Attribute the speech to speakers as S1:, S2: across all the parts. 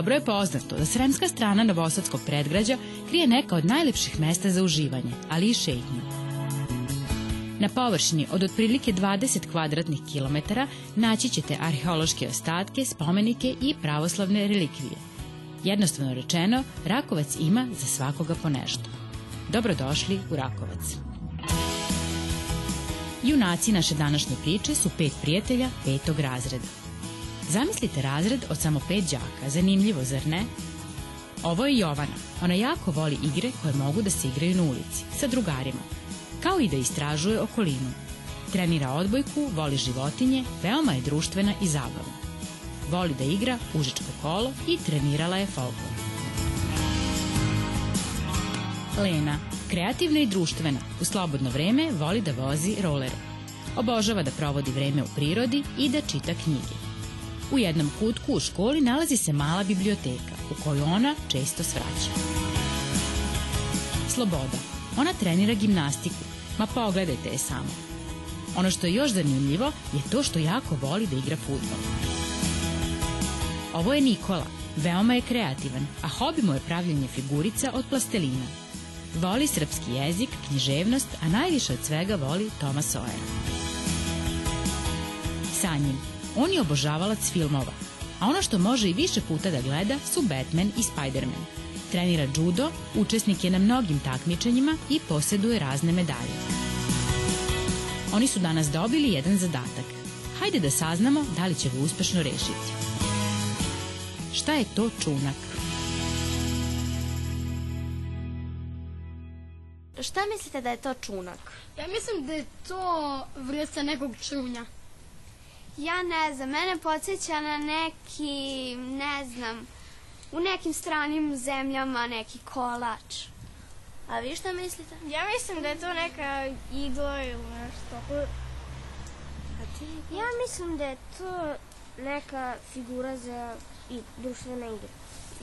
S1: Dobro je poznato da sremska strana Novosadskog predgrađa krije neka od najlepših mesta za uživanje, ali i šetnju. Na površini od otprilike 20 kvadratnih kilometara naći ćete arheološke ostatke, spomenike i pravoslavne relikvije. Jednostavno rečeno, Rakovac ima za svakoga po nešto. Dobrodošli u Rakovac. Junaci naše današnje priče su pet prijatelja petog razreda. Zamislite razred od samo pet đaka, zanimljivo, zar ne? Ovo je Jovana. Ona jako voli igre koje mogu da se igraju na ulici, sa drugarima, kao i da istražuje okolinu. Trenira odbojku, voli životinje, veoma je društvena i zabavna. Voli da igra užičko kolo i trenirala je folklor. Lena, kreativna i društvena, u slobodno vreme voli da vozi rolere. Obožava da provodi vreme u prirodi i da čita knjige. U jednom kutku u školi nalazi se mala biblioteka u koju ona često svraća. Sloboda. Ona trenira gimnastiku, ma pogledajte je samo. Ono što je još zanimljivo je to što jako voli da igra futbol. Ovo je Nikola, veoma je kreativan, a hobi mu je pravljenje figurica od plastelina. Voli srpski jezik, književnost, a najviše od svega voli Toma Sojera. Sanjin, on je obožavalac filmova, a ono što može i više puta da gleda su Batman i Spider-Man. Trenira judo, učesnik je na mnogim takmičenjima i posjeduje razne medalje. Oni su danas dobili jedan zadatak. Hajde da saznamo da li će ga uspešno rešiti. Šta je to čunak?
S2: Šta mislite da je to čunak?
S3: Ja mislim da je to vrsta nekog čunja.
S4: Ja ne znam, mene podsjeća na neki, ne znam, u nekim stranim zemljama neki kolač.
S2: A vi šta mislite?
S5: Ja mislim da je to neka igla ili nešto.
S4: A ti? Ja mislim da je to neka figura za i društvene igre.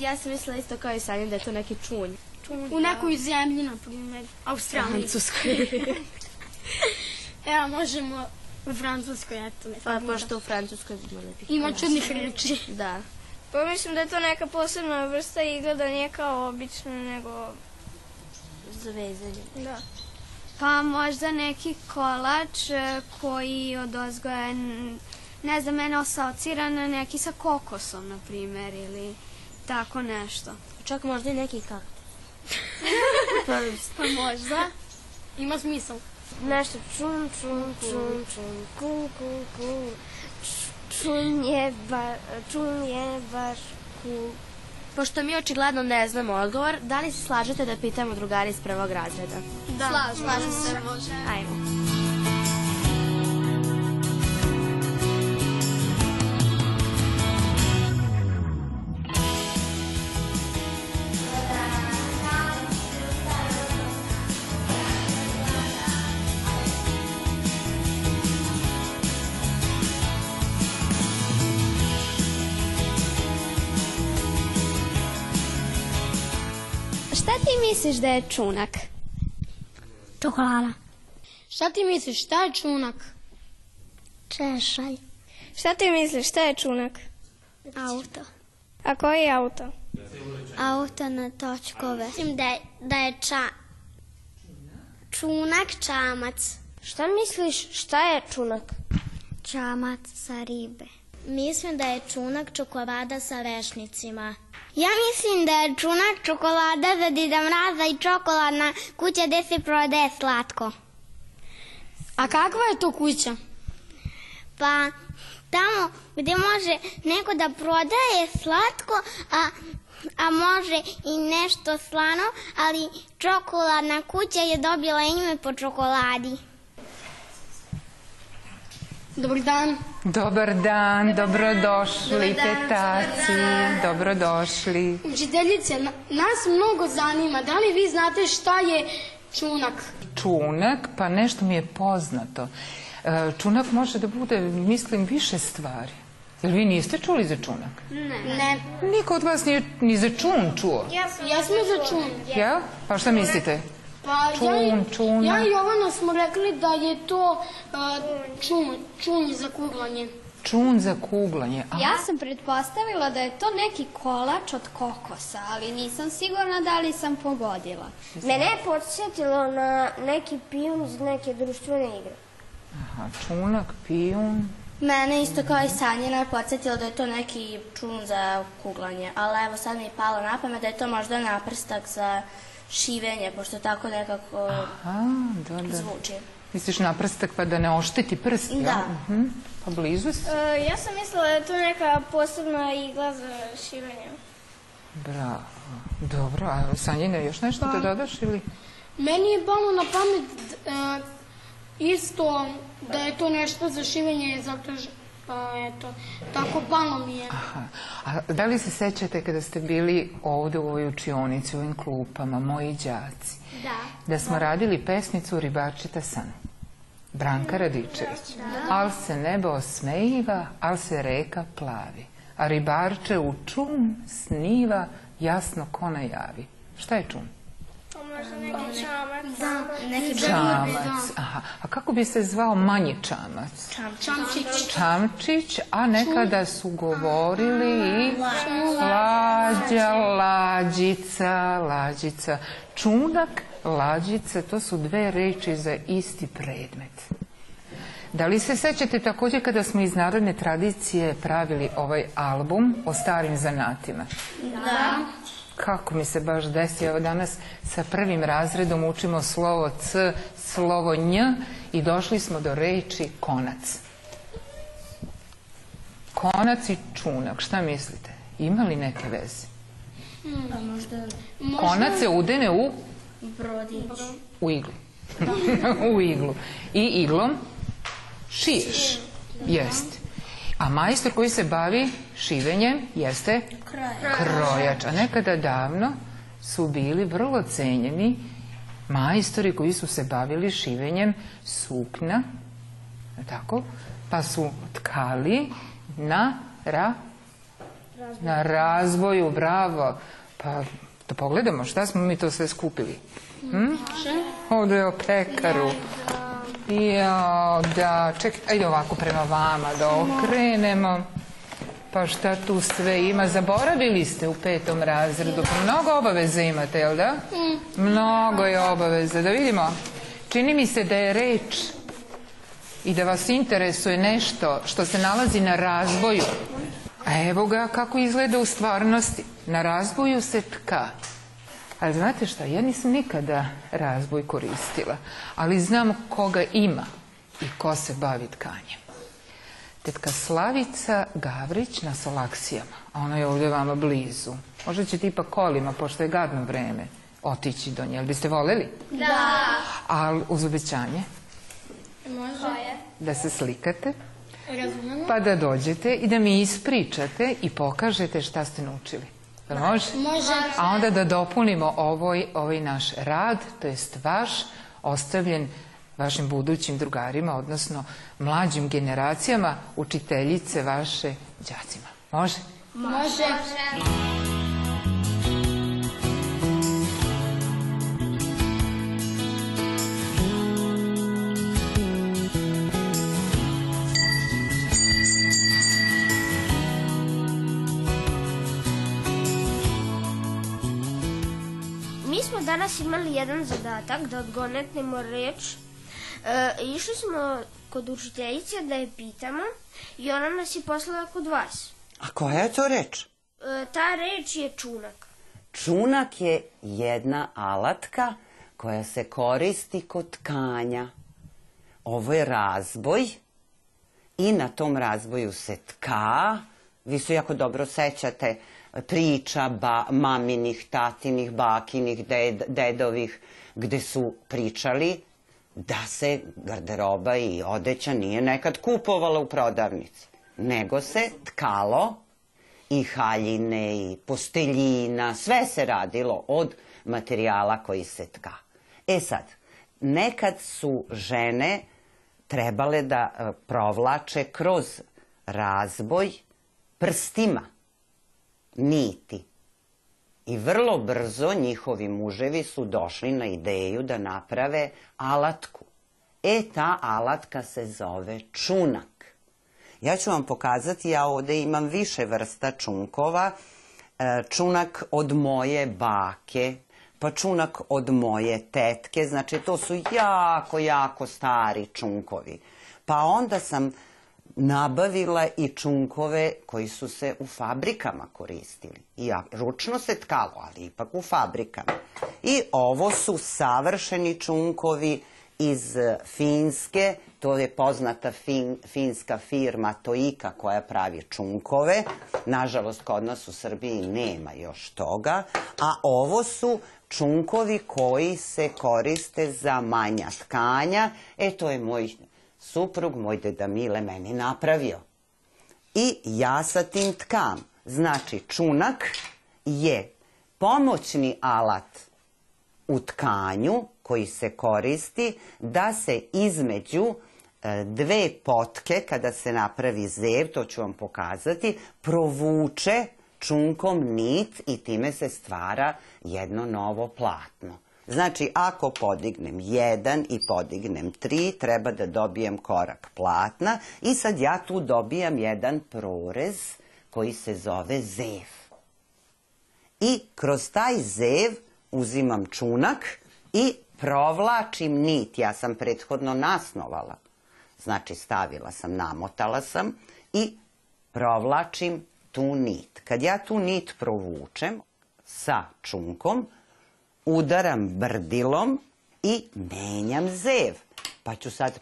S2: Ja sam mislila isto kao i Sanja da je to neki čunj.
S3: čunj u nekoj zemlji, na primjer, Australiji.
S2: Francuskoj.
S3: Evo, možemo u Francuskoj, eto. Ne
S2: pa, pošto u Francuskoj ima nekih...
S3: Ima čudnih reči.
S2: Da.
S5: Pa mislim da je to neka posebna vrsta igla, da nije kao obično, nego...
S2: Za vezanje.
S5: Da.
S4: Pa možda neki kolač e, koji od ozgoja, ne znam, mene asocira na neki sa kokosom, na primer, ili tako nešto.
S2: Čak možda i neki kaktus.
S3: pa, pa možda. Ima smisla.
S4: Nešto čun, čun, čun, čun, ku, ku, ku. Čun je, ba, čun je baš ku.
S2: Pošto mi očigledno ne znamo odgovor, da li se slažete da pitamo drugari iz prvog razreda?
S3: Da, slažem, slažem se.
S2: Može. Ajmo.
S4: Šta ti misliš da je čunak?
S6: Čokolada.
S3: Šta ti misliš, šta je čunak?
S6: Češalj.
S5: Šta ti misliš, šta je čunak?
S6: Auto.
S5: A koji je auto?
S6: Auto na točkove.
S4: Mislim da je, da je ča... čunak čamac.
S5: Šta misliš, šta je čunak?
S6: Čamac sa ribe.
S4: Mislim da je čunak čokolada sa vešnicima.
S6: Ja mislim da je čunak čokolada za Dida Mraza i čokoladna kuća gde se prodaje slatko.
S3: A kakva je to kuća?
S6: Pa tamo gde može neko da prodaje slatko, a, a može i nešto slano, ali čokoladna kuća je dobila ime po čokoladi.
S3: Dobar dan.
S7: Dobar dan, dobrodošli tetaci, dobrodošli.
S3: Učiteljice, na, nas mnogo zanima, da li vi znate šta je čunak?
S7: Čunak, pa nešto mi je poznato. E, Čunak može da bude, mislim, više stvari. Jel vi niste čuli za čunak?
S3: Ne. ne.
S7: Niko od vas nije ni za čun čuo?
S3: Ja sam, ja sam za čun.
S7: Ja? Pa šta mislite?
S3: Pa
S7: čun,
S3: ja,
S7: čuna.
S3: Ja i Jovana smo rekli da je to uh, čun, čun za kuglanje.
S7: Čun za kuglanje. A,
S4: Ja sam pretpostavila da je to neki kolač od kokosa, ali nisam sigurna da li sam pogodila.
S8: Mene je podsjetilo na neki pijun iz neke društvene igre.
S7: aha, čunak, pijun.
S2: Mene isto kao i Sanjina podsjetilo da je to neki čun za kuglanje, ali evo sad mi je palo na pamet da je to možda naprstak za šivenje, pošto tako nekako
S7: A, da, da.
S2: zvuči.
S7: Misliš na prstak pa da ne ošteti prst?
S2: Da.
S7: Mhm. Pa blizu si.
S5: E, ja sam mislila da je to neka posebna igla za šivenje.
S7: Bravo. Dobro, a Sanjine, još nešto da dodaš ili?
S3: Meni je palo na pamet e, isto da je to nešto za šivenje, zato što, pa, eto, tako palo mi je.
S7: Aha. A da li se sećate kada ste bili ovde u ovoj učionici, u ovim klupama, moji đaci?
S4: Da.
S7: Da smo radili pesmicu Ribarčeta san. Branka Radičević. Al se nebo osmejiva, al se reka plavi. A ribarče u čum sniva, jasno ko najavi. Šta je čum?
S5: Možda neki čamac.
S2: Neki
S7: Čamac. Aha. A kako bi se zvao manji čamac?
S3: Čamčić.
S7: Čamčić, a nekada su govorili i lađa, lađica, lađica. Čunak, lađica, to su dve reči za isti predmet. Da li se sećate takođe kada smo iz narodne tradicije pravili ovaj album o starim zanatima? Da. Kako mi se baš desi, evo danas sa prvim razredom učimo slovo C, slovo Nj i došli smo do reči konac. Konac i čunak, šta mislite? Ima li neke veze? Konac se udene u? U iglu. u iglu. I iglom šiješ. Jeste. A majstor koji se bavi šivenjem jeste krojač. A nekada davno su bili vrlo cenjeni majstori koji su se bavili šivenjem sukna, je tako? Pa su tkali na ra, na razvoju, bravo. Pa da pogledamo šta smo mi to sve skupili. Hm? Ovde o pekaru. Jo, da, čekaj, ajde ovako prema vama da okrenemo. Pa šta tu sve ima? Zaboravili ste u petom razredu. Pa mnogo obaveza imate, jel da? Mnogo je obaveza. Da vidimo. Čini mi se da je reč i da vas interesuje nešto što se nalazi na razboju. A evo ga kako izgleda u stvarnosti. Na razboju se tka. Ali znate šta, ja nisam nikada razboj koristila, ali znam koga ima i ko se bavi tkanjem. Tetka Slavica Gavrić na Solaksijama, a ona je ovdje vama blizu. Možda ćete ipak kolima, pošto je gadno vreme, otići do nje. Jel biste voljeli? Da. Ali uz obećanje? Može. Da se slikate? Pa da dođete i da mi ispričate i pokažete šta ste naučili. Može?
S3: Može.
S7: A onda da dopunimo ovoj, ovaj naš rad, to jest vaš, ostavljen vašim budućim drugarima, odnosno mlađim generacijama, učiteljice vaše đacima. Može?
S3: Može.
S8: Mi danas imali jedan zadatak da odgonetnemo reč. E, išli smo kod učiteljice da je pitamo i ona nas je poslala kod vas.
S9: A koja je to reč?
S8: E, ta reč je čunak.
S9: Čunak je jedna alatka koja se koristi kod tkanja. Ovo je razboj i na tom razboju se tka. Vi se jako dobro sećate priča ba, maminih, tatinih, bakinih, ded, dedovih, gde su pričali da se garderoba i odeća nije nekad kupovala u prodavnici, nego se tkalo i haljine i posteljina, sve se radilo od materijala koji se tka. E sad, nekad su žene trebale da e, provlače kroz razboj prstima niti. I vrlo brzo njihovi muževi su došli na ideju da naprave alatku. E, ta alatka se zove čunak. Ja ću vam pokazati, ja ovde imam više vrsta čunkova. E, čunak od moje bake, pa čunak od moje tetke, znači to su jako, jako stari čunkovi. Pa onda sam nabavila i čunkove koji su se u fabrikama koristili. I ja, ručno se tkalo, ali ipak u fabrikama. I ovo su savršeni čunkovi iz Finske, to je poznata fin, finska firma Toika koja pravi čunkove. Nažalost, kod nas u Srbiji nema još toga. A ovo su čunkovi koji se koriste za manja tkanja. E, to je moj suprug, moj deda Mile, meni napravio. I ja sa tim tkam. Znači, čunak je pomoćni alat u tkanju koji se koristi da se između e, dve potke, kada se napravi zev, to ću vam pokazati, provuče čunkom nit i time se stvara jedno novo platno. Znači, ako podignem 1 i podignem 3, treba da dobijem korak platna i sad ja tu dobijam jedan prorez koji se zove zev. I kroz taj zev uzimam čunak i provlačim nit. Ja sam prethodno nasnovala. Znači, stavila sam, namotala sam i provlačim tu nit. Kad ja tu nit provučem sa čunkom, udaram brdilom i menjam zev. Pa ću sad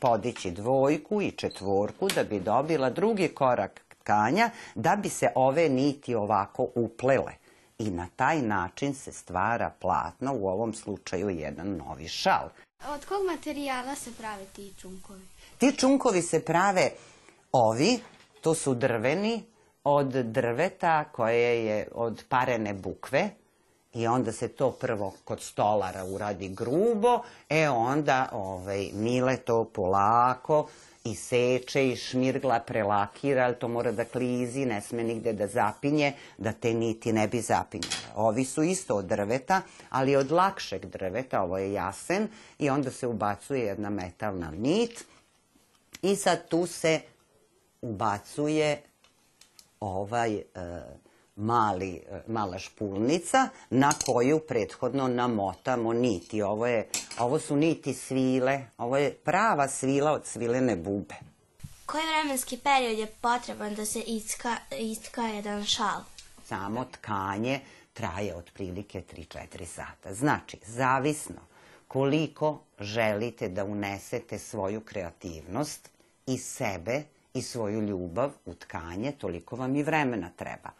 S9: podići dvojku i četvorku da bi dobila drugi korak tkanja, da bi se ove niti ovako uplele. I na taj način se stvara platno, u ovom slučaju jedan novi šal.
S4: Od kog materijala se prave ti čunkovi?
S9: Ti čunkovi se prave ovi, to su drveni, od drveta koje je od parene bukve, I onda se to prvo kod stolara uradi grubo, e onda ovaj, Mile to polako i seče i šmirgla prelakira, ali to mora da klizi, ne sme nigde da zapinje, da te niti ne bi zapinjale. Ovi su isto od drveta, ali od lakšeg drveta, ovo je jasen, i onda se ubacuje jedna metalna nit i sad tu se ubacuje ovaj... E, mali, e, mala špulnica na koju prethodno namotamo niti. Ovo, je, ovo su niti svile, ovo je prava svila od svilene bube.
S2: Koji vremenski period je potreban da se iska, istka jedan šal?
S9: Samo tkanje traje otprilike 3-4 sata. Znači, zavisno koliko želite da unesete svoju kreativnost i sebe i svoju ljubav u tkanje, toliko vam i vremena treba.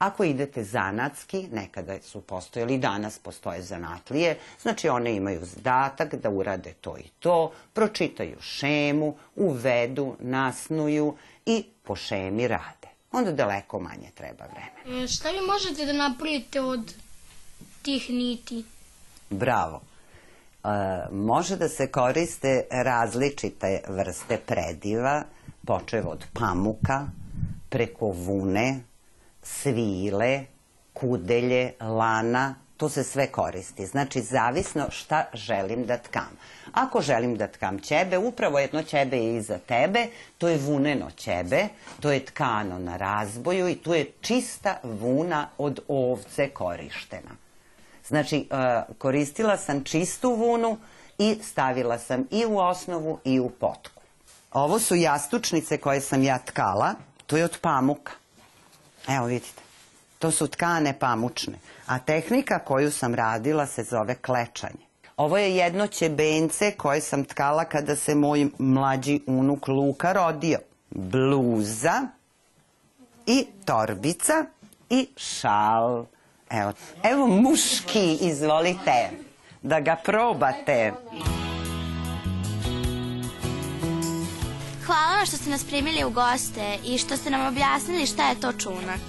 S9: Ako idete zanatski, nekada su postojali, danas postoje zanatlije, znači one imaju zadatak da urade to i to, pročitaju šemu, uvedu, nasnuju i po šemi rade. Onda daleko manje treba vremena.
S3: E, šta vi možete da napravite od tih niti?
S9: Bravo. E, može da se koriste različite vrste prediva, počev od pamuka, preko vune, svile, kudelje, lana, to se sve koristi. Znači, zavisno šta želim da tkam. Ako želim da tkam ćebe, upravo jedno ćebe je iza tebe, to je vuneno ćebe, to je tkano na razboju i tu je čista vuna od ovce korištena. Znači, e, koristila sam čistu vunu i stavila sam i u osnovu i u potku. Ovo su jastučnice koje sam ja tkala, to je od pamuka. Evo vidite, to su tkane pamučne, a tehnika koju sam radila se zove klečanje. Ovo je jedno ćebence koje sam tkala kada se moj mlađi unuk Luka rodio. Bluza i torbica i šal. Evo, evo muški, izvolite, da ga probate.
S2: Hvala što ste nas primili u goste i što ste nam objasnili šta je to čunak.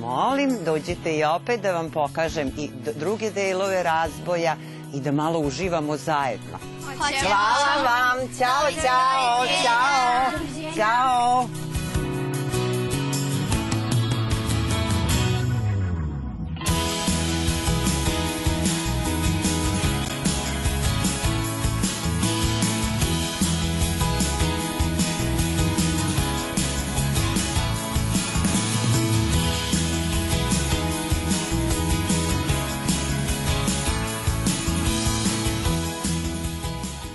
S9: Molim, dođite i opet da vam pokažem i druge delove razboja i da malo uživamo zajedno. Hvala vam, ćao, ćao, ćao, ćao.